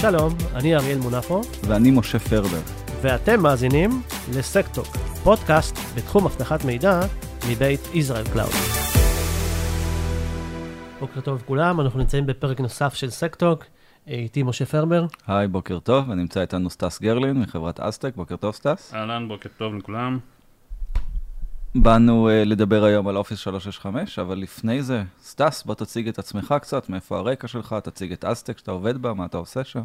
שלום, אני אריאל מונפו, ואני משה פרבר. ואתם מאזינים לסקטוק, פודקאסט בתחום אבטחת מידע מבית ישראל cloud. בוקר טוב לכולם, אנחנו נמצאים בפרק נוסף של סקטוק. איתי משה פרבר. היי, בוקר טוב, ונמצא איתנו סטס גרלין מחברת אסטק. בוקר טוב, סטס. אהלן, בוקר טוב לכולם. באנו uh, לדבר היום על אופיס 365, אבל לפני זה, סטס, בוא תציג את עצמך קצת, מאיפה הרקע שלך, תציג את אסטק שאתה עובד בה, מה אתה עושה שם.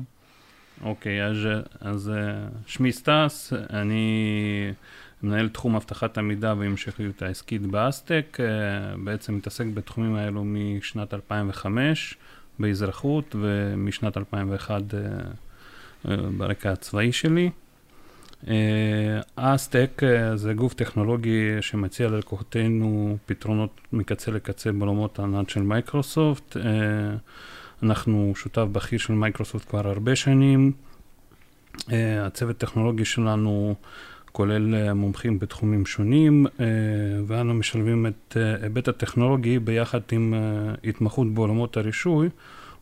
אוקיי, אז, אז uh, שמי סטס, אני מנהל תחום אבטחת המידע והמשכיות העסקית באסטק, uh, בעצם מתעסק בתחומים האלו משנת 2005 באזרחות ומשנת 2001 uh, uh, ברקע הצבאי שלי. אסטק uh, uh, זה גוף טכנולוגי שמציע ללקוחותינו פתרונות מקצה לקצה בעולמות הענן של מייקרוסופט. Uh, אנחנו שותף בכיר של מייקרוסופט כבר הרבה שנים. Uh, הצוות הטכנולוגי שלנו כולל uh, מומחים בתחומים שונים, uh, ואנו משלבים את ההיבט הטכנולוגי ביחד עם התמחות בעולמות הרישוי,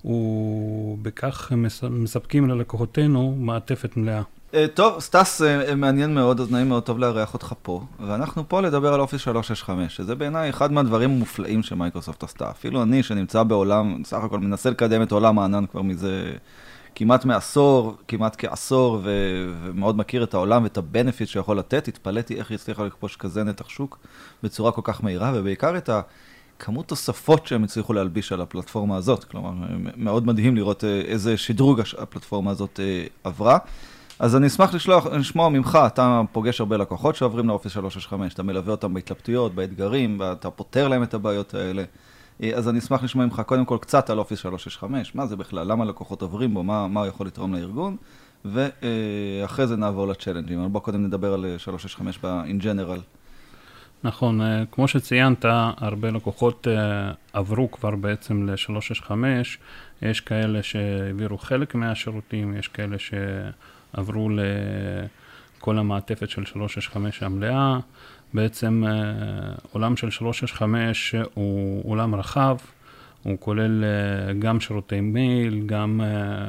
ובכך מספקים ללקוחותינו מעטפת מלאה. Uh, טוב, סטס, uh, מעניין מאוד, אז נעים מאוד טוב לארח אותך פה. ואנחנו פה לדבר על אופיס 365, שזה בעיניי אחד מהדברים המופלאים שמייקרוסופט עשתה. אפילו אני, שנמצא בעולם, סך הכל מנסה לקדם את עולם הענן כבר מזה כמעט מעשור, כמעט כעשור, ו- ומאוד מכיר את העולם ואת הבנפיט שיכול לתת, התפלאתי איך היא הצליחה לכבוש כזה נתח שוק בצורה כל כך מהירה, ובעיקר את ה... כמות תוספות שהם הצליחו להלביש על הפלטפורמה הזאת. כלומר, מאוד מדהים לראות איזה שדרוג הפלטפורמה הזאת עברה. אז אני אשמח לשלוח, לשמוע ממך, אתה פוגש הרבה לקוחות שעוברים לאופיס 365, אתה מלווה אותם בהתלבטויות, באתגרים, ואתה פותר להם את הבעיות האלה. אז אני אשמח לשמוע ממך קודם כל קצת על אופיס 365, מה זה בכלל, למה לקוחות עוברים בו, מה, מה הוא יכול לתרום לארגון, ואחרי זה נעבור לצ'לנג'ים. בוא קודם נדבר על 365 ב-in general. נכון, כמו שציינת, הרבה לקוחות עברו כבר בעצם ל-365, יש כאלה שהעבירו חלק מהשירותים, יש כאלה ש... עברו לכל המעטפת של 365 המלאה. בעצם עולם של 365 הוא עולם רחב, הוא כולל גם שירותי מייל, גם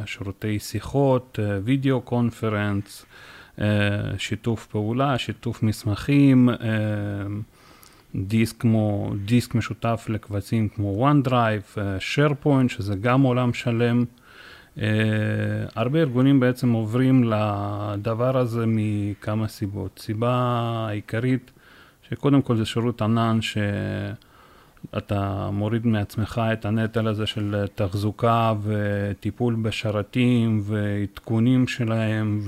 שירותי שיחות, וידאו קונפרנס, שיתוף פעולה, שיתוף מסמכים, דיסק כמו, דיסק משותף לקבצים כמו OneDrive, SharePoint, שזה גם עולם שלם. Uh, הרבה ארגונים בעצם עוברים לדבר הזה מכמה סיבות. סיבה העיקרית, שקודם כל זה שירות ענן שאתה מוריד מעצמך את הנטל הזה של תחזוקה וטיפול בשרתים ועדכונים שלהם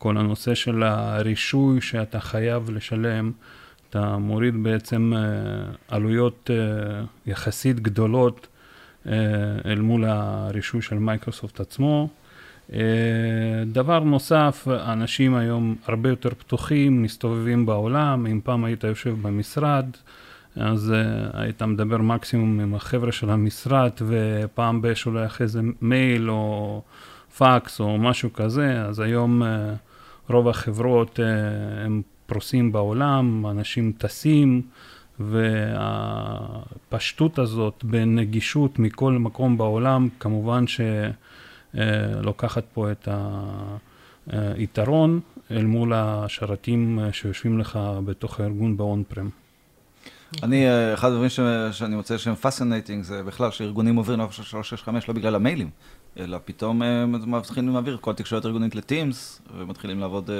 וכל הנושא של הרישוי שאתה חייב לשלם. אתה מוריד בעצם uh, עלויות uh, יחסית גדולות אל מול הרישוי של מייקרוסופט עצמו. דבר נוסף, אנשים היום הרבה יותר פתוחים, מסתובבים בעולם, אם פעם היית יושב במשרד, אז היית מדבר מקסימום עם החבר'ה של המשרד, ופעם ב- שולח איזה מייל או פקס או משהו כזה, אז היום רוב החברות הם פרוסים בעולם, אנשים טסים. והפשטות הזאת בנגישות מכל מקום בעולם, כמובן שלוקחת פה את היתרון אל מול השרתים שיושבים לך בתוך הארגון ב on-prem. אני, אחד הדברים שאני מוצא שהם fascinating זה בכלל שארגונים עוברים ל-365 לא בגלל המיילים, אלא פתאום מתחילים להעביר כל תקשורת ארגונית ל Teams, ומתחילים לעבוד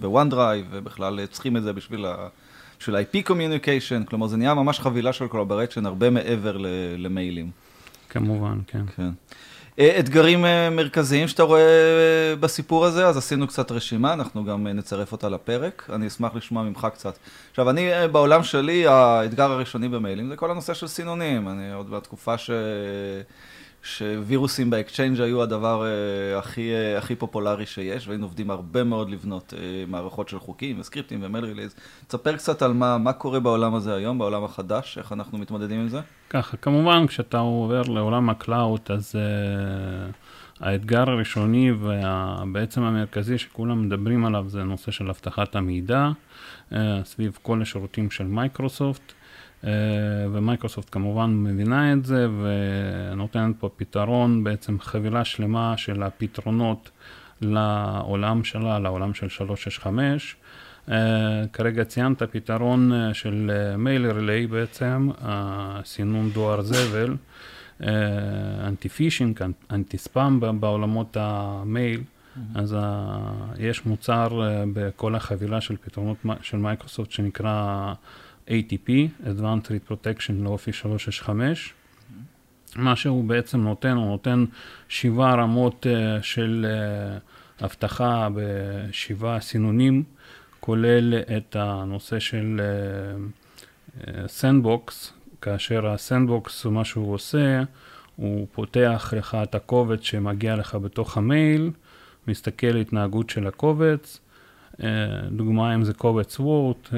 ב OneDrive, ובכלל צריכים את זה בשביל ה... של IP Communication, כלומר זה נהיה ממש חבילה של collaboration הרבה מעבר למיילים. כמובן, כן. כן. אתגרים מרכזיים שאתה רואה בסיפור הזה, אז עשינו קצת רשימה, אנחנו גם נצרף אותה לפרק, אני אשמח לשמוע ממך קצת. עכשיו, אני, בעולם שלי, האתגר הראשוני במיילים זה כל הנושא של סינונים, אני עוד בתקופה ש... שווירוסים ב Exchange היו הדבר uh, הכי, uh, הכי פופולרי שיש, והיינו עובדים הרבה מאוד לבנות uh, מערכות של חוקים וסקריפטים ו mail relays. תספר קצת על מה, מה קורה בעולם הזה היום, בעולם החדש, איך אנחנו מתמודדים עם זה? ככה, כמובן, כשאתה עובר לעולם ה cloud, אז uh, האתגר הראשוני ובעצם המרכזי שכולם מדברים עליו זה הנושא של אבטחת המידע, uh, סביב כל השירותים של מייקרוסופט. ומייקרוסופט כמובן מבינה את זה ונותנת פה פתרון, בעצם חבילה שלמה של הפתרונות לעולם שלה, לעולם של 365. Uh, כרגע ציינת פתרון uh, של mail uh, relay בעצם, סינון דואר זבל, anti phishing, anti spam בעולמות המייל. Mm-hmm. אז יש מוצר בכל החבילה של פתרונות של מייקרוסופט שנקרא ATP, Advanced Threat Protection לאופיס 365. Mm-hmm. מה שהוא בעצם נותן, הוא נותן שבעה רמות uh, של uh, אבטחה בשבעה סינונים. כולל את הנושא של sandbox, uh, כאשר ה sandbox, מה שהוא עושה, הוא פותח לך את הקובץ שמגיע לך בתוך המייל, מסתכל על התנהגות של הקובץ, דוגמה אם זה קובץ Word, uh,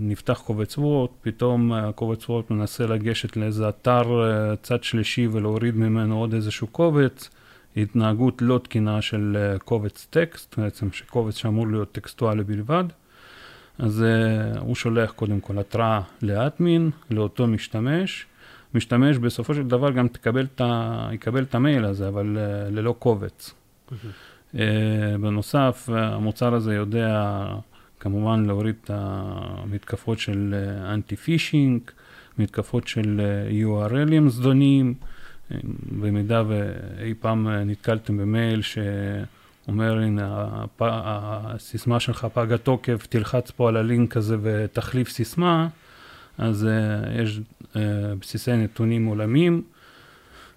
נפתח קובץ Word, פתאום הקובץ Word מנסה לגשת לאיזה אתר uh, צד שלישי ולהוריד ממנו עוד איזשהו קובץ. התנהגות לא תקינה של אה, קובץ טקסט, בעצם שקובץ שאמור להיות טקסטואלי בלבד. אז הוא שולח קודם כל התראה לאדמין, לאותו משתמש. משתמש בסופו של דבר גם תקבל את. יקבל את המייל הזה, אבל ללא קובץ. Uh, בנוסף, המוצר הזה יודע כמובן להוריד את המתקפות של אנטי פישינג, מתקפות של URL ים זדונים. במידה ואי פעם נתקלתם במייל שאומר, הנה, הפ... הסיסמה שלך פג התוקף, תלחץ פה על הלינק הזה ותחליף סיסמה, אז uh, יש uh, בסיסי נתונים עולמיים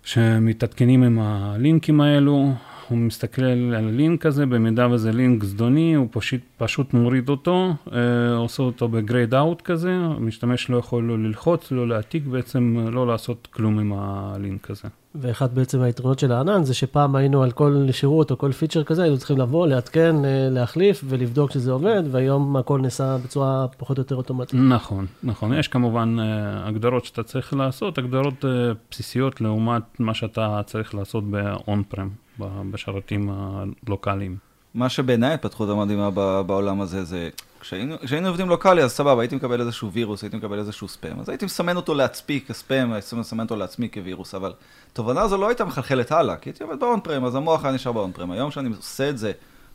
שמתעדכנים עם הלינקים האלו, הוא מסתכל על הלינק הזה, במידה וזה לינק זדוני, הוא פשוט, פשוט מוריד אותו, אה, עושה אותו ב grayed out כזה, המשתמש לא יכול לא ללחוץ, לא להעתיק, בעצם לא לעשות כלום עם הלינק הזה. ואחד בעצם היתרונות של הענן זה שפעם היינו על כל שירות או כל פיצ'ר כזה, היינו צריכים לבוא, לעדכן, אה, להחליף ולבדוק שזה עובד, והיום הכל נעשה בצורה פחות או יותר אוטומטית. נכון, נכון. יש כמובן אה, הגדרות שאתה צריך לעשות, הגדרות אה, בסיסיות לעומת מה שאתה צריך לעשות ב-on-prem, בשרתים הלוקאליים. מה שבעיניי ההתפתחות המדהימה בעולם הזה זה כשהיינו עובדים לוקאלי, אז סבבה, הייתי מקבל איזשהו וירוס, הייתי מקבל איזשהו ספאם, אז הייתי מסמן אותו לעצמי כספאם, הייתי מסמן אותו לעצמי כווירוס, אבל תובנה הזו לא הייתה מחלחלת הלאה, כי הייתי עובד ב on-prem, אז המוח היה נשאר ב on-prem. היום שאני עושה את זה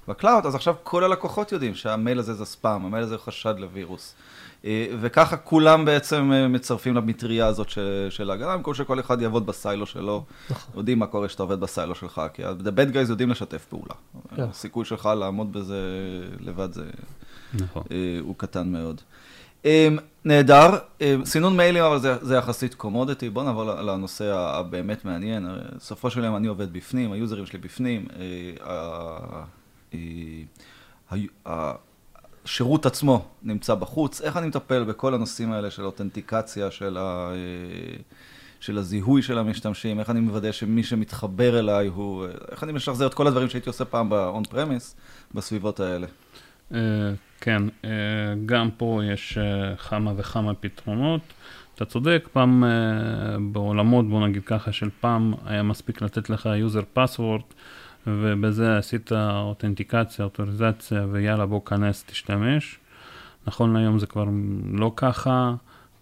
ב cloud, אז עכשיו כל הלקוחות יודעים שהמייל הזה זה ספאם, המייל הזה חשד לווירוס. אה, וככה כולם בעצם אה, מצרפים למטריה הזאת של, של ההגנה, במקום שכל אחד יעבוד ב silo שלו. נכון. יודעים מה קורה כשאתה עובד ב silo שלך, כי ה-bad guys יודעים לשתף פעולה. כן. הסיכוי שלך לעמוד בזה לבד זה... נכון. אה, הוא קטן מאוד. נהדר, סינון מיילים, אבל זה, זה יחסית קומודיטי. בואו נעבור לנושא הבאמת מעניין. בסופו של יום אני עובד בפנים, היוזרים שלי בפנים. השירות עצמו נמצא בחוץ, איך אני מטפל בכל הנושאים האלה של אותנטיקציה, של, ה, של הזיהוי של המשתמשים, איך אני מוודא שמי שמתחבר אליי הוא, איך אני משחזר את כל הדברים שהייתי עושה פעם ב-on premise בסביבות האלה. אה, כן, אה, גם פה יש אה, כמה וכמה פתרונות. אתה צודק, פעם בעולמות, בוא נגיד ככה, של פעם היה מספיק לתת לך user password. ובזה עשית אותנטיקציה, אוטוריזציה, ויאללה בוא כנס, תשתמש. נכון להיום זה כבר לא ככה,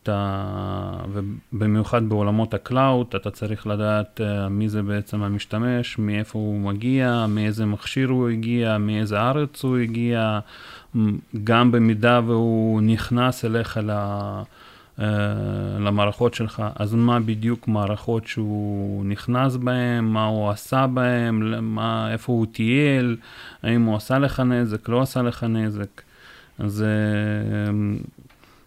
אתה, ובמיוחד בעולמות ה cloud, אתה צריך לדעת uh, מי זה בעצם המשתמש, מאיפה הוא מגיע, מאיזה מכשיר הוא הגיע, מאיזה ארץ הוא הגיע, גם במידה והוא נכנס אליך ל... לה... אה, למערכות שלך, אז מה בדיוק מערכות שהוא נכנס בהן, מה הוא עשה בהן, איפה הוא טייל, האם הוא עשה לך נזק, לא עשה לך נזק. אז אה,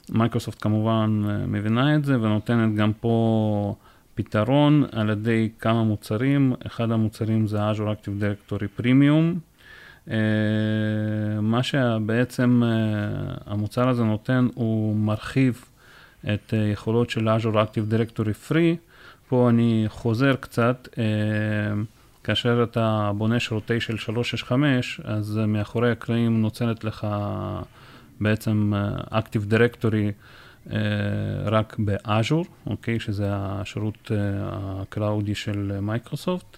מייקרוסופט כמובן אה, מבינה את זה ונותנת גם פה פתרון על ידי כמה מוצרים, אחד המוצרים זה Azure Active Directory Premium. מה שבעצם המוצר הזה נותן, הוא מרחיב את אה, יכולות של Azure Active Directory Free. פה אני חוזר קצת, אה, כאשר אתה בונה שירותי של 365, אז מאחורי הקלעים נוצרת לך בעצם אה, Active Directory רק באז'ור, אוקיי? שזה השירות הקלאודי של מייקרוסופט.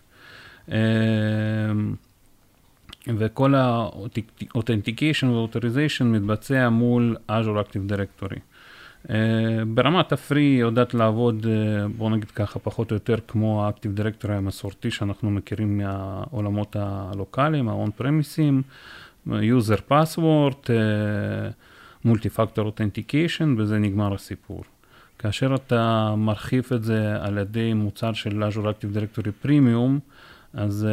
וכל ה-Authentication ו-Authorization מתבצע מול Azure Active Directory. ברמת ה free היא יודעת לעבוד, בוא נגיד ככה, פחות או יותר כמו ה Active Directory המסורתי שאנחנו מכירים מהעולמות הלוקאליים, ה-on premises, user password, multi-factor authentication, וזה נגמר הסיפור. כאשר אתה מרחיב את זה על ידי מוצר של Azure Active Directory Premium, אז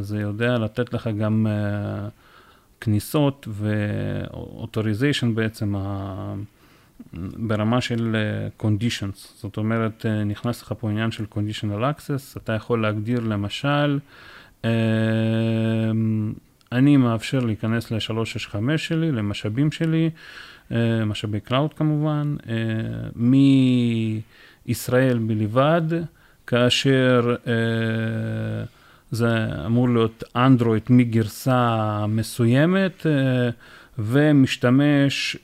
זה יודע לתת לך גם כניסות ו-authorization בעצם ברמה של uh, conditions. זאת אומרת, uh, נכנס לך פה עניין של conditional access, אתה יכול להגדיר למשל, uh, אני מאפשר להיכנס ל-365 שלי, למשאבים שלי, אה, משאבי cloud כמובן, אה, מישראל בלבד, כאשר אה, זה אמור להיות אנדרואיד מגרסה מסוימת, ומשתמש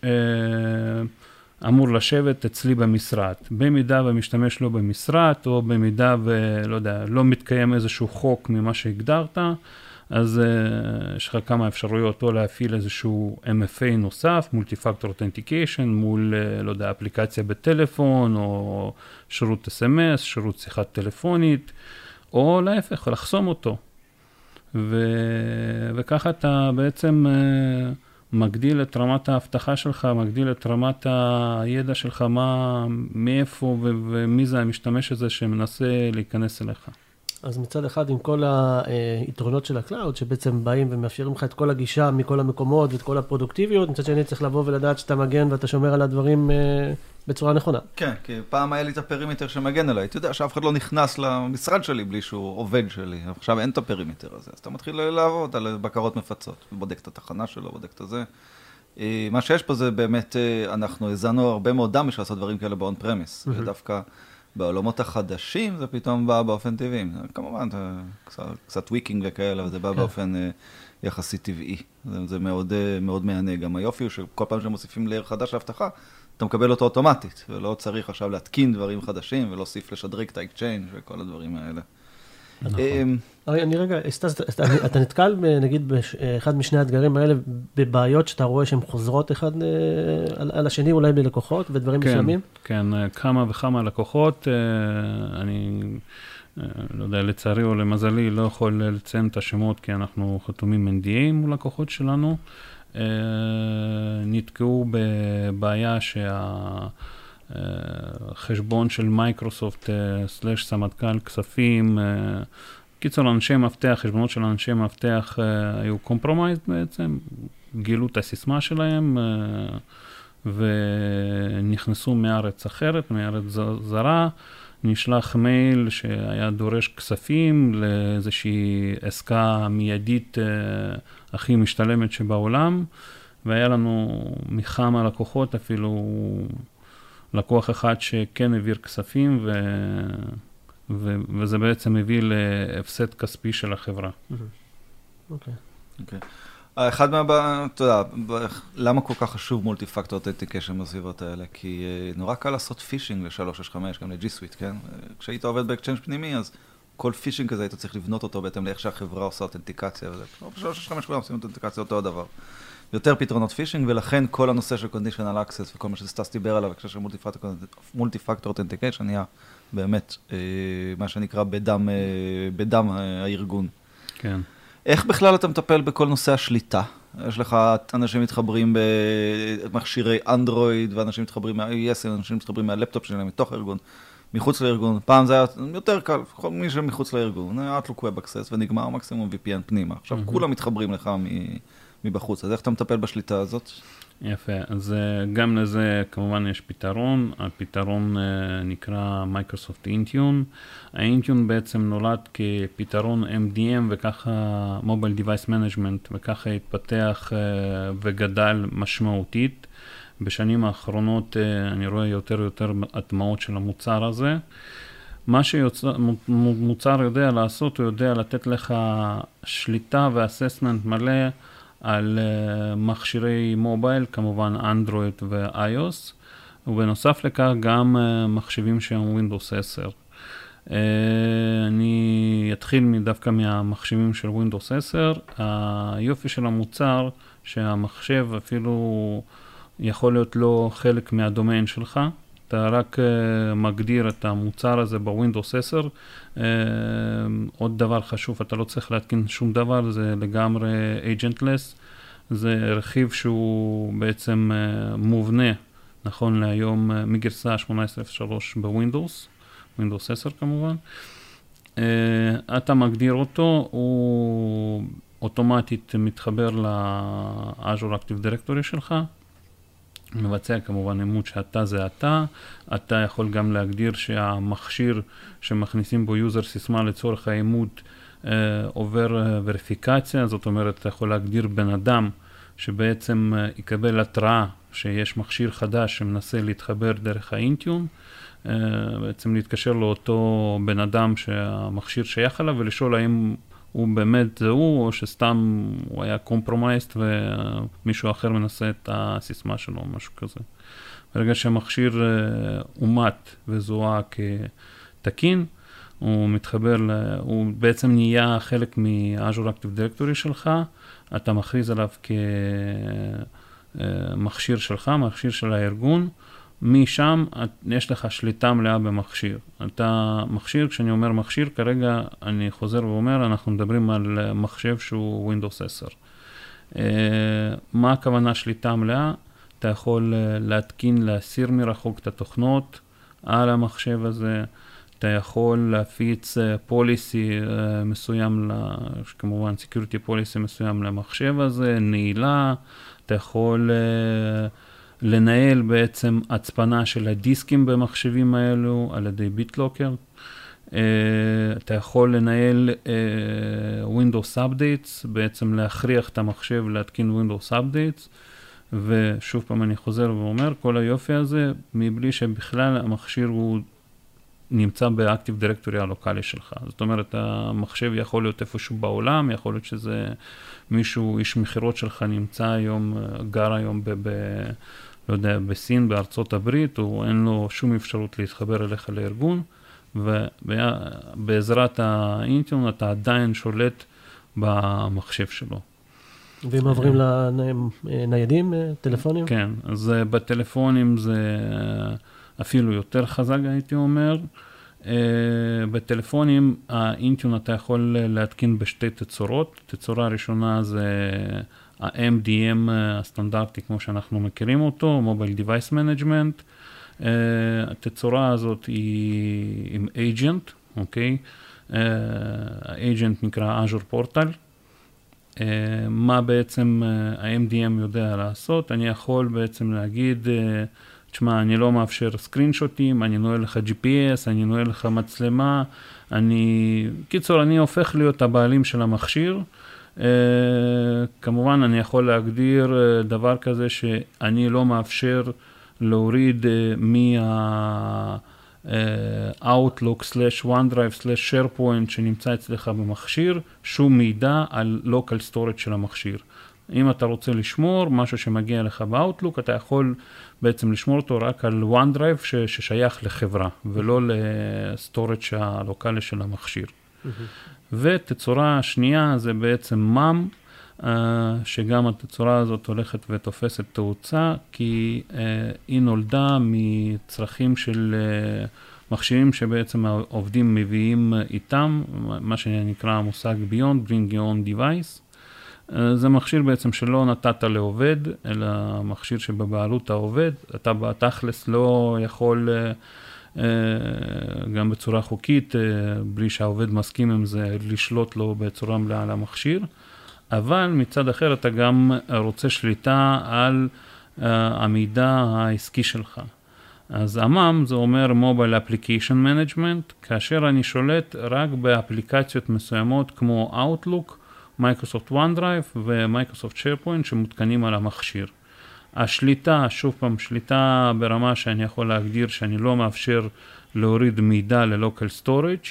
אמור לשבת אצלי במשרד. במידה והמשתמש לא במשרד, או במידה ולא יודע, לא מתקיים איזשהו חוק ממה שהגדרת, אז uh, יש לך כמה אפשרויות, או להפעיל איזשהו MFA נוסף, multi-factor authentication, מול, uh, לא יודע, אפליקציה בטלפון, או שירות SMS, שירות שיחה טלפונית, או להפך, לחסום אותו. ו... וככה אתה בעצם uh, מגדיל את רמת האבטחה שלך, מגדיל את רמת הידע שלך, מה, מאיפה ו... ומי זה המשתמש הזה שמנסה להיכנס אליך. אז מצד אחד, עם כל היתרונות של ה cloud, שבעצם באים ומאפשרים לך את כל הגישה מכל המקומות ואת כל הפרודוקטיביות, מצד שני צריך לבוא ולדעת שאתה מגן ואתה שומר על הדברים אה, בצורה נכונה. כן, כי פעם היה לי את ה perimeter שמגן עליי. אתה יודע שאף אחד לא נכנס למשרד שלי בלי שהוא עובד שלי. עכשיו אין את ה perimeter הזה, אז אתה מתחיל לעבוד על בקרות מפצות. בודק את התחנה שלו, בודק את זה. אה, מה שיש פה זה באמת, אה, אנחנו הזענו הרבה מאוד דם בשביל לעשות דברים כאלה ב on-premise. Mm-hmm. ודווקא... בעולמות החדשים זה פתאום בא באופן טבעי. כמובן, קצת, קצת tweaking וכאלה, וזה בא כן. באופן יחסית טבעי. זה, זה מאוד, מאוד מהנה. גם היופי הוא שכל פעם שמוסיפים layer חדש לאבטחה, אתה מקבל אותו אוטומטית, ולא צריך עכשיו להתקין דברים חדשים, ולהוסיף לשדרג את ה Exchange וכל הדברים האלה. נכון. אמ, אני רגע, אתה נתקל נגיד באחד משני האתגרים האלה בבעיות שאתה רואה שהן חוזרות אחד אה, על השני, אולי בלקוחות ודברים כן, מסוימים? כן, אה, כמה וכמה לקוחות. אה, אני לא יודע, לצערי או למזלי, לא יכול לציין את השמות כי אנחנו חתומים NDA מול לקוחות שלנו. נתקעו בבעיה שה... חשבון של מייקרוסופט slash סמנכ"ל כספים. קיצור, אנשי מפתח, חשבונות של אנשי מפתח היו compromised בעצם, גילו את הסיסמה שלהם ונכנסו מארץ אחרת, מארץ זרה. נשלח מייל שהיה דורש כספים לאיזושהי עסקה מיידית הכי משתלמת שבעולם, והיה לנו מכמה לקוחות אפילו לקוח אחד שכן העביר כספים, ו... ו... וזה בעצם הביא להפסד כספי של החברה. אוקיי. Okay. Okay. אחד מה... אתה יודע, למה כל כך חשוב multi-factor authentication בסביבות האלה? כי אה, נורא קל לעשות פישינג ל-365, גם ל-G Suite, כן? כשהיית עובד ב Exchange פנימי, אז כל פישינג כזה היית צריך לבנות אותו בהתאם לאיך שהחברה עושה אותנטיקציה וזה. ב-365 כולם עושים אותנטיקציה אותו הדבר. יותר פתרונות פישינג, ולכן כל הנושא של conditional access וכל מה שסטס דיבר עליו, בהקשר של multi factor authentication, נהיה באמת, אה, מה שנקרא, בדם, אה, בדם הארגון. כן. איך בכלל אתה מטפל בכל נושא השליטה? יש לך אנשים מתחברים במכשירי אנדרואיד, ואנשים מתחברים מה-iOS, אנשים מתחברים מהלפטופ שלהם מתוך הארגון, מחוץ לארגון. פעם זה היה יותר קל, כל מי שמחוץ לארגון, Outlook Web Access ונגמר מקסימום VPN פנימה. עכשיו mm-hmm. כולם מתחברים לך. מבחוץ. אז איך אתה מטפל בשליטה הזאת? יפה, אז אה, גם לזה כמובן יש פתרון, הפתרון אה, נקרא מייקרוסופט Intune. ה Intune בעצם נולד כפתרון MDM וככה mobile device management וככה התפתח אה, וגדל משמעותית. בשנים האחרונות אני רואה יותר ויותר הטמעות של המוצר הזה. מה שמוצר יודע לעשות, הוא יודע לתת לך שליטה ואססמנט מלא על uh, מכשירי מובייל, כמובן אנדרואיד ו-iOS, ובנוסף לכך גם uh, מחשבים שהם Windows 10. Uh, אני אתחיל דווקא מהמחשבים של Windows 10. היופי של המוצר, שהמחשב אפילו יכול להיות לא חלק מהדומיין שלך, אתה רק uh, מגדיר את המוצר הזה בווינדוס 10. Uh, עוד דבר חשוב, אתה לא צריך להתקין שום דבר, זה לגמרי agentless. זה רכיב שהוא בעצם uh, מובנה, נכון להיום, uh, מגרסה 18.03 בווינדוס, ווינדוס 10 כמובן. Uh, אתה מגדיר אותו, הוא אוטומטית מתחבר ל-Azure Active Directory שלך, מבצע כמובן אימות שאתה זה אתה, אתה יכול גם להגדיר שהמכשיר שמכניסים בו יוזר סיסמה לצורך האימות אה, עובר אה, וריפיקציה, זאת אומרת אתה יכול להגדיר בן אדם שבעצם אה, יקבל התראה שיש מכשיר חדש שמנסה להתחבר דרך האינטיון, אה, בעצם להתקשר לאותו בן אדם שהמכשיר שייך אליו ולשאול האם הוא באמת זה הוא, או שסתם הוא היה קומפרומייסט ומישהו אחר מנסה את הסיסמה שלו, או משהו כזה. ברגע שהמכשיר אה, אומת וזוהה כתקין, הוא מתחבר. הוא בעצם נהיה חלק מ-Azure Active Directory שלך, אתה מכריז עליו כמכשיר שלך, מכשיר של הארגון. משם יש לך שליטה מלאה במכשיר. אתה מכשיר, כשאני אומר מכשיר, כרגע אני חוזר ואומר, אנחנו מדברים על מחשב שהוא Windows 10. Uh, מה הכוונה שליטה מלאה? אתה יכול uh, להתקין, להסיר מרחוק את התוכנות על המחשב הזה, אתה יכול להפיץ פוליסי מסוים, כמובן security policy מסוים למחשב הזה, נעילה, אתה יכול... Uh, לנהל בעצם הצפנה של הדיסקים במחשבים האלו על ידי ביטלוקר. Uh, אתה יכול לנהל uh, Windows Updates, בעצם להכריח את המחשב להתקין Windows Updates, ושוב פעם אני חוזר ואומר, כל היופי הזה, מבלי שבכלל המכשיר הוא נמצא באקטיב דירקטורי הלוקאלי שלך. זאת אומרת, המחשב יכול להיות איפשהו בעולם, יכול להיות שזה מישהו, איש מכירות שלך נמצא היום, גר היום ב... ב לא יודע, בסין, בארצות הברית, או אין לו שום אפשרות להתחבר אליך לארגון, ובעזרת האינטיון אתה עדיין שולט במחשב שלו. ואם עוברים לניידים, טלפונים? כן, אז אה, בטלפונים זה אפילו יותר חזק, הייתי אומר. Uh, בטלפונים האינטיון אתה יכול להתקין בשתי תצורות. תצורה ראשונה זה ה-MDM הסטנדרטי כמו שאנחנו מכירים אותו, Mobile Device Management. Uh, התצורה הזאת היא עם agent, אוקיי? האג'נט נקרא Azure Portal. מה בעצם ה-MDM יודע לעשות? אני יכול בעצם להגיד, uh, תשמע, אני לא מאפשר סקרין שוטים, אני נועל לך GPS, אני נועל לך מצלמה, אני... קיצור, אני הופך להיות הבעלים של המכשיר. Uh, כמובן, אני יכול להגדיר uh, דבר כזה שאני לא מאפשר להוריד uh, מה... Outlook slash OneDrive slash SharePoint שנמצא אצלך במכשיר, שום מידע על local storage של המכשיר. אם אתה רוצה לשמור משהו שמגיע לך ב-Outlook, אתה יכול בעצם לשמור אותו רק על OneDrive ש- ששייך לחברה, ולא לסטורג' הלוקאלי של המכשיר. Mm-hmm. ותצורה שנייה זה בעצם MAM, uh, שגם התצורה הזאת הולכת ותופסת תאוצה, כי uh, היא נולדה מצרכים של uh, מכשירים שבעצם העובדים מביאים איתם, מה שנקרא המושג Beyond, Bring Your Own Device. Uh, זה מכשיר בעצם שלא נתת לעובד, אלא מכשיר שבבעלות העובד, אתה בתכלס לא יכול... Uh, אה, גם בצורה חוקית, אה, בלי שהעובד מסכים עם זה, לשלוט לו בצורה מלאה על המכשיר, אבל מצד אחר אתה גם רוצה שליטה על אה, המידע העסקי שלך. אז עמ"ם זה אומר Mobile Application Management, כאשר אני שולט רק באפליקציות מסוימות כמו Outlook, Microsoft OneDrive ומייקרוסופט SharePoint שמותקנים על המכשיר. השליטה, שוב פעם, שליטה ברמה שאני יכול להגדיר שאני לא מאפשר להוריד מידע ל-local storage,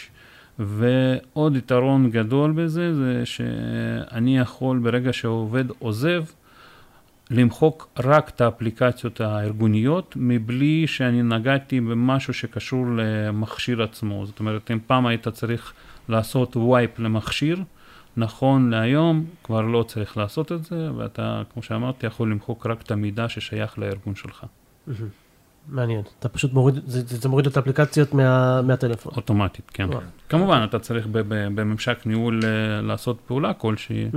ועוד יתרון גדול בזה זה שאני יכול ברגע שהעובד עוזב, למחוק רק את האפליקציות הארגוניות, מבלי שאני נגעתי במשהו שקשור למכשיר עצמו. זאת אומרת, אם פעם היית צריך לעשות וייפ למכשיר, נכון להיום כבר לא צריך לעשות את זה, ואתה, כמו שאמרתי, יכול למחוק רק את המידע ששייך לארגון שלך. מעניין, אתה פשוט מוריד, זה, זה, זה מוריד את האפליקציות מה, מהטלפון. אוטומטית, כן. וואו. כמובן, אתה צריך ב- ב- בממשק ניהול אה, לעשות פעולה כלשהי.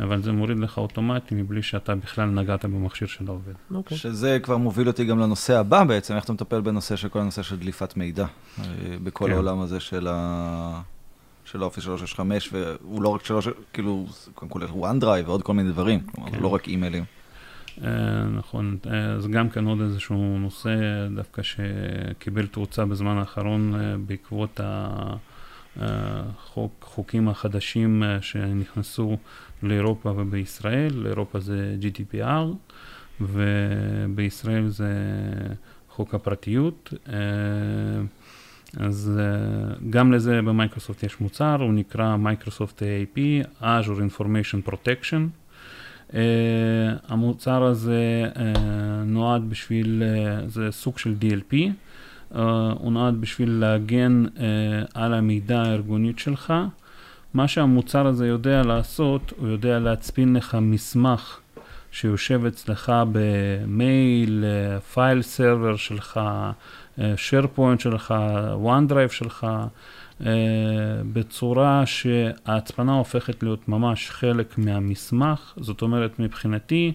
אבל זה מוריד לך אוטומטי מבלי שאתה בכלל נגעת במכשיר של העובד. אוקיי. שזה כבר מוביל אותי גם לנושא הבא בעצם, איך אתה מטפל בנושא של כל הנושא של דליפת מידע, אה, בכל כן. העולם הזה של ה... של האופי 365, והוא לא רק שלוש, כאילו, קודם כל OneDrive ועוד כל מיני דברים, כלומר, כן. לא רק אימיילים. אה, נכון, אה, זה גם כן עוד איזשהו נושא דווקא שקיבל תאוצה בזמן האחרון אה, בעקבות החוקים החדשים אה, שנכנסו לאירופה ובישראל, לאירופה זה GDPR ובישראל זה חוק הפרטיות. אה, אז אה, גם לזה במייקרוסופט יש מוצר, הוא נקרא מייקרוסופט AIP, Azure Information Protection. Uh, המוצר הזה uh, נועד בשביל, זה סוג של DLP, הוא נועד בשביל להגן על המידע הארגונית שלך. מה שהמוצר הזה יודע לעשות, הוא יודע להצפין לך מסמך שיושב אצלך במייל, פייל סרבר שלך, SharePoint שלך, OneDrive שלך, uh, בצורה שההצפנה הופכת להיות ממש חלק מהמסמך. זאת אומרת, מבחינתי,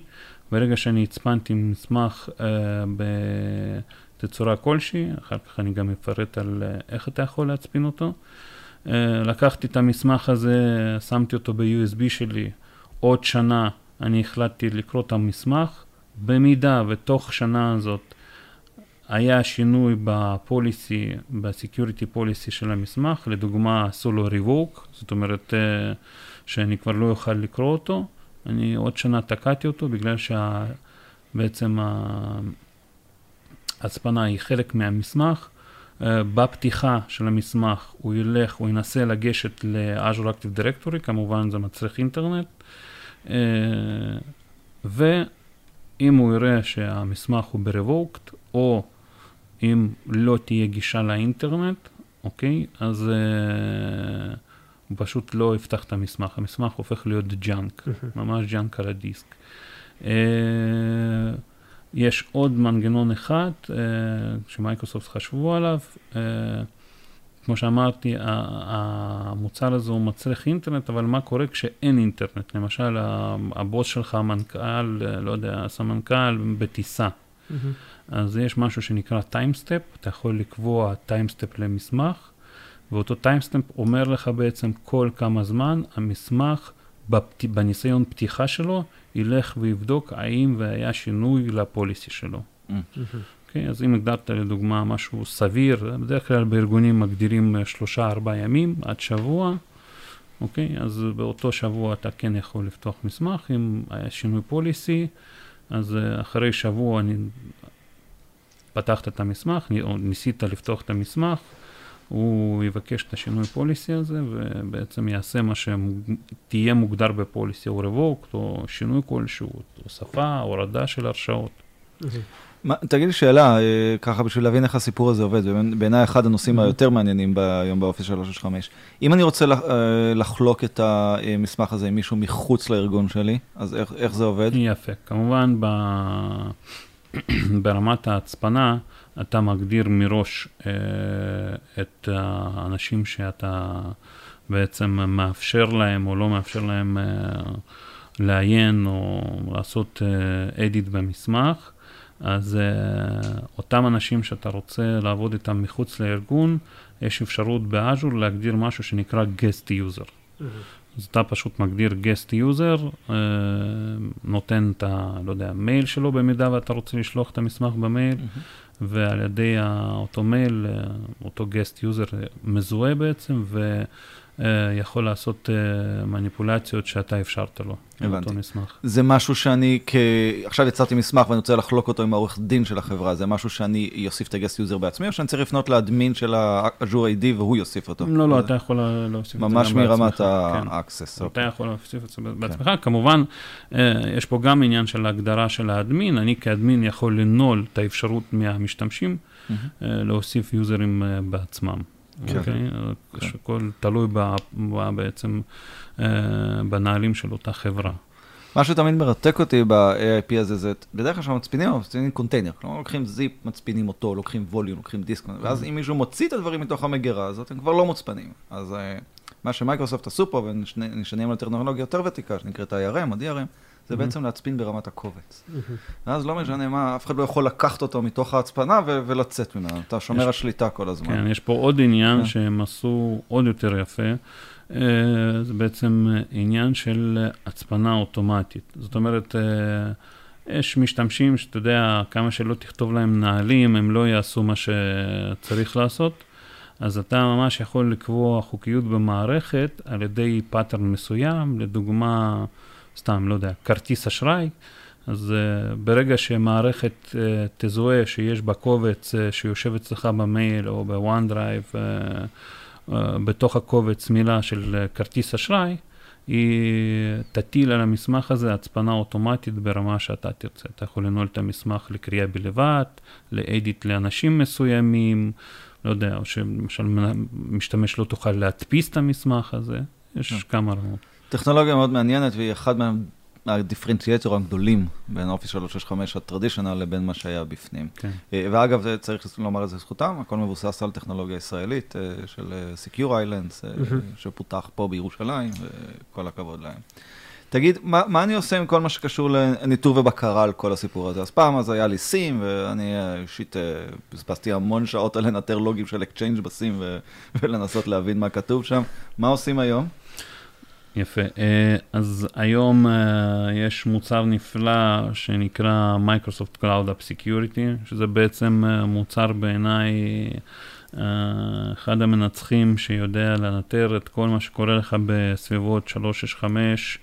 ברגע שאני הצפנתי מסמך uh, בתצורה כלשהי, אחר כך אני גם אפרט על איך אתה יכול להצפין אותו. Uh, לקחתי את המסמך הזה, שמתי אותו ב-USB שלי, עוד שנה אני החלטתי לקרוא את המסמך, במידה ותוך שנה הזאת היה שינוי בפוליסי, בסקיוריטי פוליסי של המסמך, לדוגמה עשו לו ריווק, זאת אומרת אה, שאני כבר לא אוכל לקרוא אותו, אני עוד שנה תקעתי אותו בגלל שבעצם ההצפנה היא חלק מהמסמך. אה, בפתיחה של המסמך הוא ילך, הוא ינסה לגשת ל-Azure Active Directory, כמובן זה מצריך אינטרנט, אה, ואם הוא יראה שהמסמך הוא ב-revoked, או אם לא תהיה גישה לאינטרנט, אוקיי? אז uh, הוא פשוט לא יפתח את המסמך. המסמך הופך להיות junk, ממש junk על הדיסק. Uh, יש עוד מנגנון אחד uh, שמייקרוסופט חשבו עליו. Uh, כמו שאמרתי, המוצר הזה הוא מצריך אינטרנט, אבל מה קורה כשאין אינטרנט? למשל, הבוס שלך, המנכ"ל, לא יודע, הסמנכ"ל בטיסה. מהמם. אז יש משהו שנקרא timestamp, אתה יכול לקבוע timestamp למסמך, ואותו timestamp אומר לך בעצם כל כמה זמן המסמך בפת... בניסיון פתיחה שלו ילך ויבדוק האם והיה שינוי לפוליסי שלו. Mm. אוקיי, אז אם הגדרת לדוגמה משהו סביר, בדרך כלל בארגונים מגדירים שלושה ארבעה ימים עד שבוע, אוקיי, אז באותו שבוע אתה כן יכול לפתוח מסמך, אם היה שינוי פוליסי, אז אה, אחרי שבוע אני פתחת את המסמך, או ניסית לפתוח את המסמך, הוא יבקש את השינוי פוליסי הזה, ובעצם יעשה מה שתהיה מוגדר בפוליסי, או רבוקט, או שינוי כלשהו, הוספה, הורדה של הרשאות. מהמם. מה, תגיד לי שאלה, אה, ככה בשביל להבין איך הסיפור הזה עובד, בעיניי אחד הנושאים היותר מעניינים היום באופיס 365. אם אני רוצה אה, לחלוק את המסמך הזה עם מישהו מחוץ לארגון שלי, אז איך, איך זה עובד? יפה. כמובן, ב... ברמת ההצפנה, אתה מגדיר מראש אה, את האנשים שאתה בעצם מאפשר להם או לא מאפשר להם לעיין או לעשות edit במסמך. אז אה, אותם אנשים שאתה רוצה לעבוד איתם מחוץ לארגון, יש אפשרות באז'ור להגדיר משהו שנקרא guest user. אז אתה פשוט מגדיר guest user, אה, נותן את ה... לא יודע, מייל שלו במידה ואתה רוצה לשלוח את המסמך במייל, ועל ידי אותו מייל, אה, אותו guest user מזוהה בעצם, ויכול לעשות אה, מניפולציות שאתה אפשרת לו, הבנתי. לאותו מסמך. זה משהו שאני, כ... עכשיו יצרתי מסמך ואני רוצה לחלוק אותו עם העורך דין של החברה, זה משהו שאני אוסיף את ה guest user בעצמי, או שאני צריך לפנות לאדמין של ה- Azure AD והוא יוסיף אותו? לא, לא, אתה יכול להוסיף את זה ממש מרמת בעצמך, כן. ה-access. אתה אוקיי. יכול להוסיף את זה בעצמך. כמובן, אה, יש פה גם עניין של ההגדרה של האדמין. אני כאדמין יכול לנעול את האפשרות מהמשתמשים. אה, להוסיף יוזרים אה, בעצמם. כן. אוקיי? כן. שהכל תלוי ב, ב, בעצם אה, בנהלים של אותה חברה. מה שתמיד מרתק אותי ב-AIP הזה, זה בדרך כלל כשמצפינים, מצפינים קונטיינר. כלומר, לוקחים זיפ, מצפינים אותו, לוקחים ווליום, לוקחים דיסק, ואז אם מישהו מוציא את הדברים מתוך המגירה הזאת, הם כבר לא מוצפנים. אז אה, מה שמייקרוסופט עשו פה, ונשענים על טכנולוגיה יותר ותיקה, שנקראת IRM או DRM, זה בעצם להצפין ברמת הקובץ. ואז לא משנה מה, אף אחד לא יכול לקחת אותו מתוך ההצפנה ולצאת ממנו, אתה שומר השליטה כל הזמן. כן, יש פה עוד עניין כן. שהם עשו עוד יותר יפה. אה, זה בעצם עניין של הצפנה אוטומטית. זאת אומרת, אה, יש משתמשים שאתה יודע, כמה שלא תכתוב להם נהלים, הם לא יעשו מה שצריך לעשות. אז אתה ממש יכול לקבוע חוקיות במערכת על ידי pattern מסוים, לדוגמה, סתם, לא יודע, כרטיס אשראי. אז uh, ברגע שמערכת uh, תזהה שיש בה קובץ uh, שיושב אצלך במייל או ב OneDrive, uh, uh, בתוך הקובץ מילה של uh, כרטיס אשראי, היא תטיל על המסמך הזה הצפנה אוטומטית ברמה שאתה תרצה. אתה יכול לנעול את המסמך לקריאה בלבד, ל edit לאנשים מסוימים, לא יודע, או שלמשל משתמש לא תוכל להדפיס את המסמך הזה, יש כן. כמה רמות. טכנולוגיה מאוד מעניינת, והיא אחד מה differentiator הגדולים בין אופיס 365 ה traditional לבין מה שהיה בפנים. כן. אה, ואגב, צריך לומר את זה זכותם, הכל מבוסס על טכנולוגיה ישראלית אה, של אה, Secure Islands, שפותח פה בירושלים, וכל הכבוד להם. תגיד, מה, מה אני עושה עם כל מה שקשור לניטור ובקרה על כל הסיפור הזה? אז פעם אז היה לי SIEM, ואני אישית בזבזתי המון שעות על לנטר לוגים של אקצ'יינג' ב SIEM ולנסות להבין מה כתוב שם. מה עושים היום? יפה. אה, אז היום אה, יש מוצר נפלא שנקרא Microsoft Cloud App Security, שזה בעצם אה, מוצר בעיניי אחד המנצחים שיודע לנטר את כל מה שקורה לך בסביבות 365,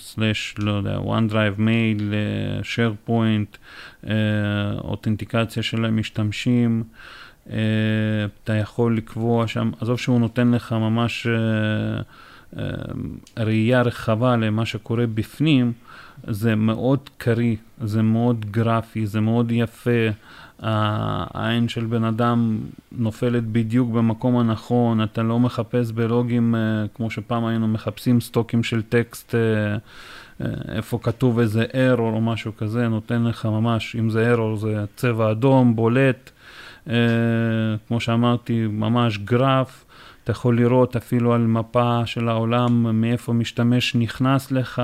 סלאש, לא יודע, OneDrive, מייל, SharePoint, אותנטיקציה של המשתמשים. אתה יכול לקבוע שם, עזוב שהוא נותן לך ממש אה, אה, ראייה רחבה למה שקורה בפנים, זה מאוד קריא, זה מאוד גרפי, זה מאוד יפה. העין של בן אדם נופלת בדיוק במקום הנכון, אתה לא מחפש בלוגים כמו שפעם היינו מחפשים סטוקים של טקסט, איפה כתוב איזה ארור או משהו כזה, נותן לך ממש, אם זה ארור זה צבע אדום, בולט. אה, כמו שאמרתי, ממש גרף. אתה יכול לראות אפילו על מפה של העולם מאיפה משתמש נכנס לך,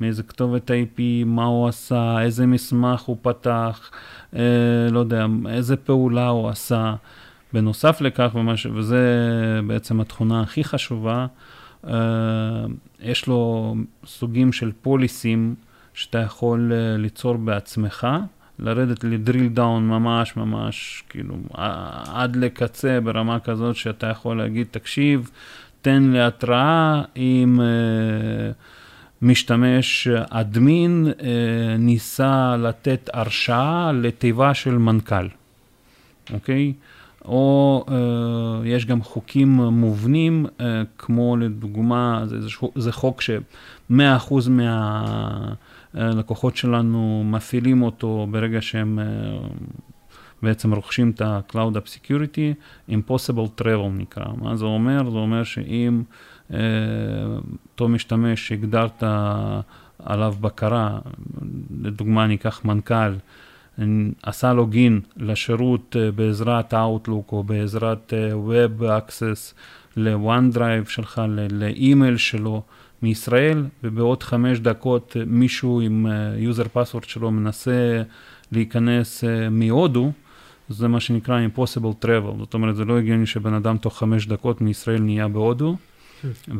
מאיזה כתובת IP, מה הוא עשה, איזה מסמך הוא פתח, אה, לא יודע, איזה פעולה הוא עשה. בנוסף לכך, ומש, וזה בעצם התכונה הכי חשובה, אה, יש לו סוגים של פוליסים שאתה יכול אה, ליצור בעצמך. לרדת לדריל דאון ממש ממש, כאילו, עד לקצה ברמה כזאת שאתה יכול להגיד, תקשיב, תן לי התראה אם uh, משתמש אדמין uh, ניסה לתת הרשאה לתיבה של מנכ"ל, אוקיי? או uh, יש גם חוקים מובנים, כמו לדוגמה, זה, זה, חוק ש-100% מה... הלקוחות שלנו מפעילים אותו ברגע שהם אה, בעצם רוכשים את ה-Cloud App Security, Impossible Travel נקרא. מה זה אומר? זה אומר שאם אה, אותו משתמש שהגדרת עליו בקרה, לדוגמה ניקח מנכ"ל, עשה לוגין לשירות אה, בעזרת Outlook או בעזרת Web Access ל-OneDrive שלך, לאימייל שלו, מישראל, ובעוד חמש דקות מישהו עם user אה, password שלו מנסה להיכנס אה, מהודו, זה מה שנקרא impossible travel, זאת אומרת זה לא הגיוני שבן אדם תוך חמש דקות מישראל נהיה בהודו,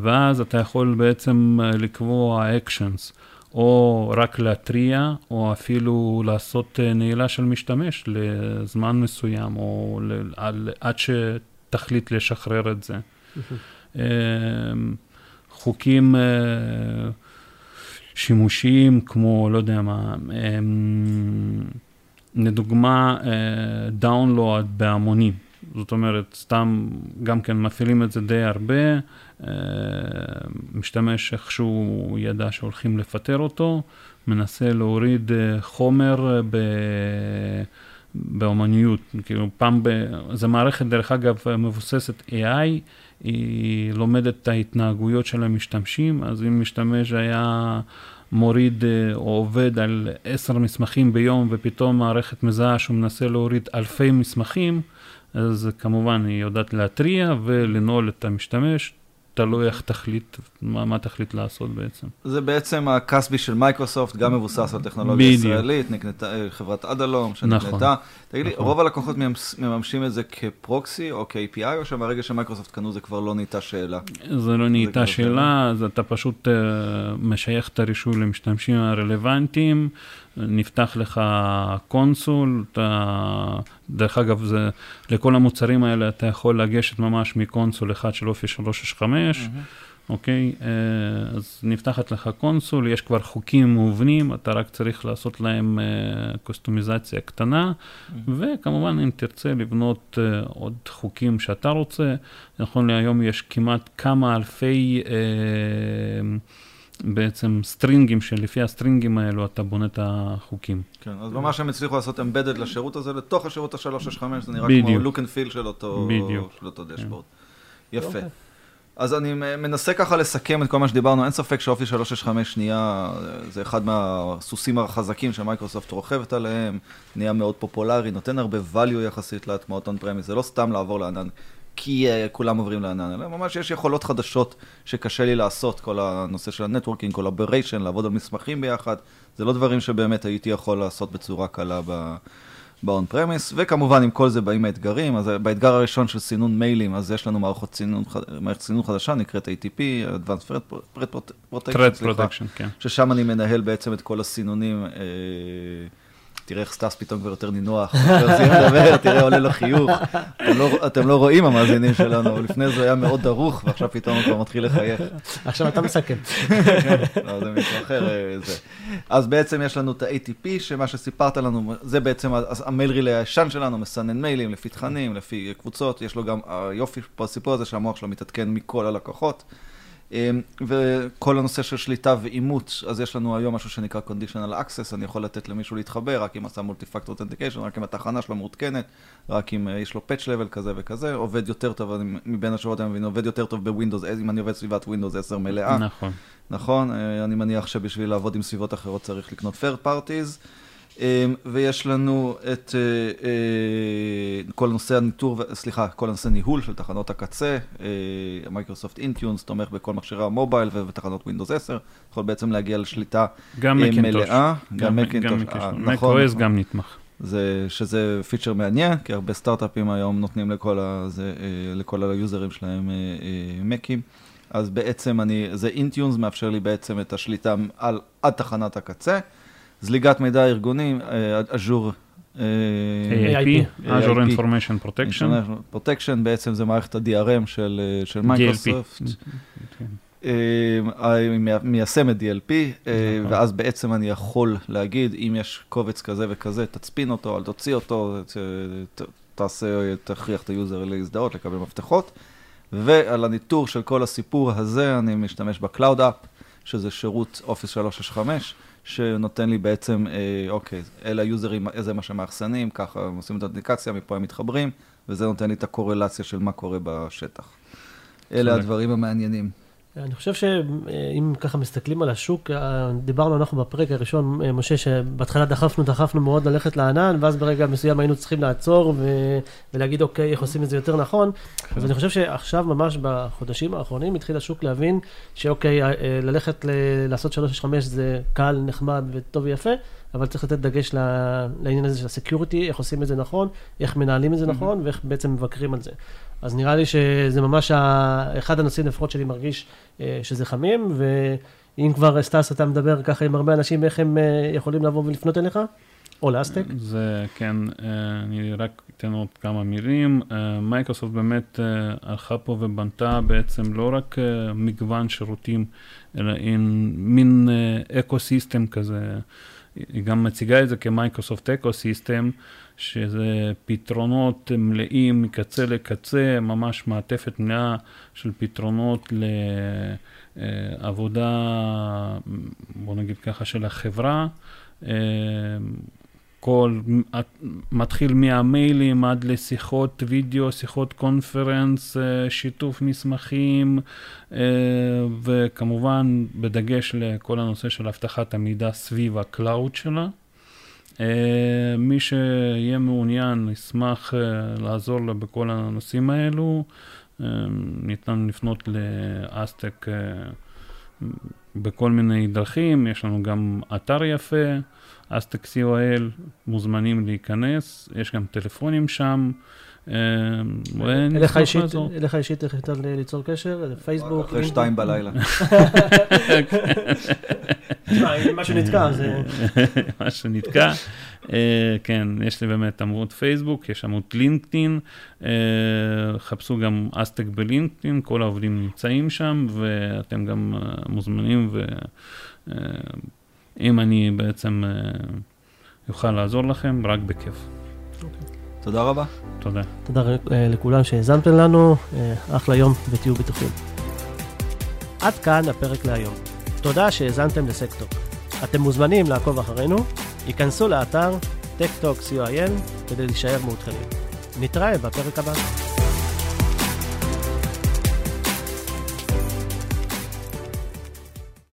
ואז אתה יכול בעצם אה, לקבוע actions, או רק להתריע, או אפילו לעשות נעילה של משתמש לזמן מסוים, או עד שתחליט לשחרר את זה. חוקים אה, שימושיים כמו, לא יודע מה, לדוגמה, דאונלואד אה, בהמונים. זאת אומרת, סתם גם כן מפעילים את זה די הרבה, אה, משתמש איכשהו ידע שהולכים לפטר אותו, מנסה להוריד חומר ב... באומניות, כאילו פעם, ב... זו מערכת דרך אגב מבוססת AI, היא לומדת את ההתנהגויות של המשתמשים, אז אם משתמש היה מוריד אה, או עובד על עשר מסמכים ביום ופתאום מערכת מזהה שהוא מנסה להוריד אלפי מסמכים, אז כמובן היא יודעת להתריע ולנעול את המשתמש, תלוי איך תחליט, מה, מה תחליט לעשות בעצם. זה בעצם הכסבי של מייקרוסופט, גם מבוסס על טכנולוגיה בדיוק. ישראלית, נקנתה, אה, חברת אדלום שנקנתה. נכון. תגיד לי, נכון. רוב הלקוחות מממש- מממשים את זה כ proxy או כ-API, או שמהרגע שמייקרוסופט קנו זה כבר לא נהייתה שאלה? זה לא נהייתה כבר שאלה, אז אתה פשוט uh, משייך את הרישוי למשתמשים הרלוונטיים, נפתח לך console, אתה, דרך אגב, זה, לכל המוצרים האלה אתה יכול לגשת ממש מ console אחד של אופיס 365, אוקיי? אה, אז נפתחת לך console, יש כבר חוקים מובנים, אתה רק צריך לעשות להם אה, קוסטומיזציה קטנה, וכמובן אם תרצה לבנות אה, עוד חוקים שאתה רוצה, נכון להיום יש כמעט כמה אלפי אה, בעצם סטרינגים, שלפי הסטרינגים האלו אתה בונה את החוקים. כן, אז ממש הם הצליחו לעשות embedded לשירות הזה לתוך השירות ה-365, זה נראה בדיוק. כמו look and feel של אותו בדיוק. של אותו dashboard. יפה. אוקיי. אז אני מנסה ככה לסכם את כל מה שדיברנו, אין ספק ש Office 365 נהיה, זה אחד מהסוסים החזקים שמייקרוסופט רוכבת עליהם, נהיה מאוד פופולרי, נותן הרבה value יחסית להטמעות on premise, זה לא סתם לעבור לענן, כי uh, כולם עוברים לענן, אלא ממש יש יכולות חדשות שקשה לי לעשות, כל הנושא של ה networking, collaboration, לעבוד על מסמכים ביחד, זה לא דברים שבאמת הייתי יכול לעשות בצורה קלה ב... ב-on premise, וכמובן עם כל זה באים האתגרים, אז באתגר הראשון של סינון מיילים, אז יש לנו מערכות סינון, מערכת סינון חדשה, נקראת ATP, Advanced Threat Protection, threat protection, כן. ששם אני מנהל בעצם את כל הסינונים, אה, תראה איך סטס פתאום כבר יותר נינוח, לדבר, תראה עולה לו חיוך, אתם לא, אתם לא רואים המאזינים שלנו, לפני זה היה מאוד דרוך, ועכשיו פתאום הוא כבר מתחיל לחייך. עכשיו אתה מסכם. לא, זה מישהו אחר, אה, זה. אז בעצם יש לנו את ה-ATP, שמה שסיפרת לנו, זה בעצם המייל רילי הישן שלנו, מסנן מיילים לפי תכנים, לפי קבוצות, יש לו גם, היופי פה הסיפור הזה שהמוח שלו מתעדכן מכל הלקוחות. אמ, וכל הנושא של שליטה ואימות, אז יש לנו היום משהו שנקרא conditional access, אני יכול לתת למישהו להתחבר רק אם עשה multi-factor authentication, רק אם התחנה שלו מעודכנת, רק אם אה, יש לו patch level כזה וכזה, עובד יותר טוב, אני מבין השורות אני מבין, עובד יותר טוב ב Windows, אם אני עובד סביבת Windows 10 מלאה. נכון. נכון, אה, אני מניח שבשביל לעבוד עם סביבות אחרות צריך לקנות third parties. אה, ויש לנו את אה, אה, כל נושא הניטור, סליחה, כל נושא ניהול של תחנות הקצה, אה, מייקרוסופט Intune תומך בכל מכשירי ה mobile ותחנות Windows 10, יכול בעצם להגיע לשליטה גם אה. מלאה, גם מקינטוש, נכון, macOS נכון. גם נתמך. זה, שזה פיצ'ר מעניין, כי הרבה סטארט-אפים היום נותנים לכל, הזה, לכל היוזרים שלהם מקים. אז בעצם אני, זה Intune מאפשר לי בעצם את השליטה על, עד תחנת הקצה. זליגת מידע ארגוני, אה, Azure. אה, AIP, Azure AIP. Information Protection. Protection, בעצם זה מערכת ה-DRM של, אה, של מייקרוסופט. אה, מיישמת DLP, אה, נכון. ואז בעצם אני יכול להגיד, אם יש קובץ כזה וכזה, תצפין אותו, אל תוציא אותו, ת- ת- תעשה, תכריח את היוזר להזדהות, לקבל מפתחות. ועל הניטור של כל הסיפור הזה, אני משתמש ב-Cloud App, שזה שירות Office 365, שנותן לי בעצם, אה, אוקיי, אלה היוזרים, זה מה שמאחסנים, ככה הם עושים את האינדיקציה, מפה הם מתחברים, וזה נותן לי את הקורלציה של מה קורה בשטח. אלה. הדברים המעניינים. אני חושב שאם ככה מסתכלים על השוק, אה, דיברנו אנחנו בפרק הראשון, אה, משה, שבהתחלה דחפנו, דחפנו מאוד ללכת לענן, ואז ברגע מסוים היינו צריכים לעצור ו- ולהגיד, אוקיי, איך עושים את זה יותר נכון. אז אני חושב שעכשיו, ממש בחודשים האחרונים, התחיל השוק להבין שאוקיי, אה, ללכת ל- לעשות 365 זה קל, נחמד וטוב ויפה, אבל צריך לתת דגש לעניין הזה של ה security, איך עושים את זה נכון, איך מנהלים את זה נכון, ואיך בעצם מבקרים על זה. אז נראה לי שזה ממש אחד הנושאים לפחות שאני מרגיש אה, שזה חמים, ואם כבר סטס אתה מדבר ככה עם הרבה אנשים, איך הם אה, יכולים לבוא ולפנות אליך? או לאסטק? זה כן, אה, אני רק אתן עוד כמה מילים. מייקרוסופט באמת הלכה פה ובנתה בעצם לא רק מגוון שירותים, אלא עם מין ecosystem כזה. היא גם מציגה את זה כמייקרוסופט ecosystem, שזה פתרונות מלאים מקצה לקצה, ממש מעטפת מלאה של פתרונות לעבודה, בוא נגיד ככה, של החברה. אה, כל, מתחיל מהמיילים עד לשיחות וידאו, שיחות conference, אה, שיתוף מסמכים, אה, וכמובן בדגש לכל הנושא של אבטחת המידע סביב ה cloud שלה. אה, מי שיהיה מעוניין, ישמח לעזור לה בכל הנושאים האלו. ניתן לפנות לאסטק בכל מיני דרכים, יש לנו גם אתר יפה. אסטק co.il, מוזמנים להיכנס, יש גם טלפונים שם. אה, אליך אישית איך ניתן ליצור קשר? פייסבוק? אחרי שתיים בלילה. משהו נתקע, זה... משהו נתקע. אה, כן, יש לי באמת עמוד פייסבוק, יש עמוד לינקדאין, אה, חפשו גם אסטק בלינקדאין, כל העובדים נמצאים שם, ואתם גם מוזמנים אם אני בעצם אוכל אה, לעזור לכם, רק בכיף. תודה רבה. תודה. תודה אה, לכולם שהאזנתם לנו, אה, אחלה יום ותהיו בטוחים. עד כאן הפרק להיום. תודה שהאזנתם לסקטור. אתם מוזמנים לעקוב אחרינו, היכנסו לאתר techtalk.co.il כדי להישאר מעודכנים. נתראה בפרק הבא.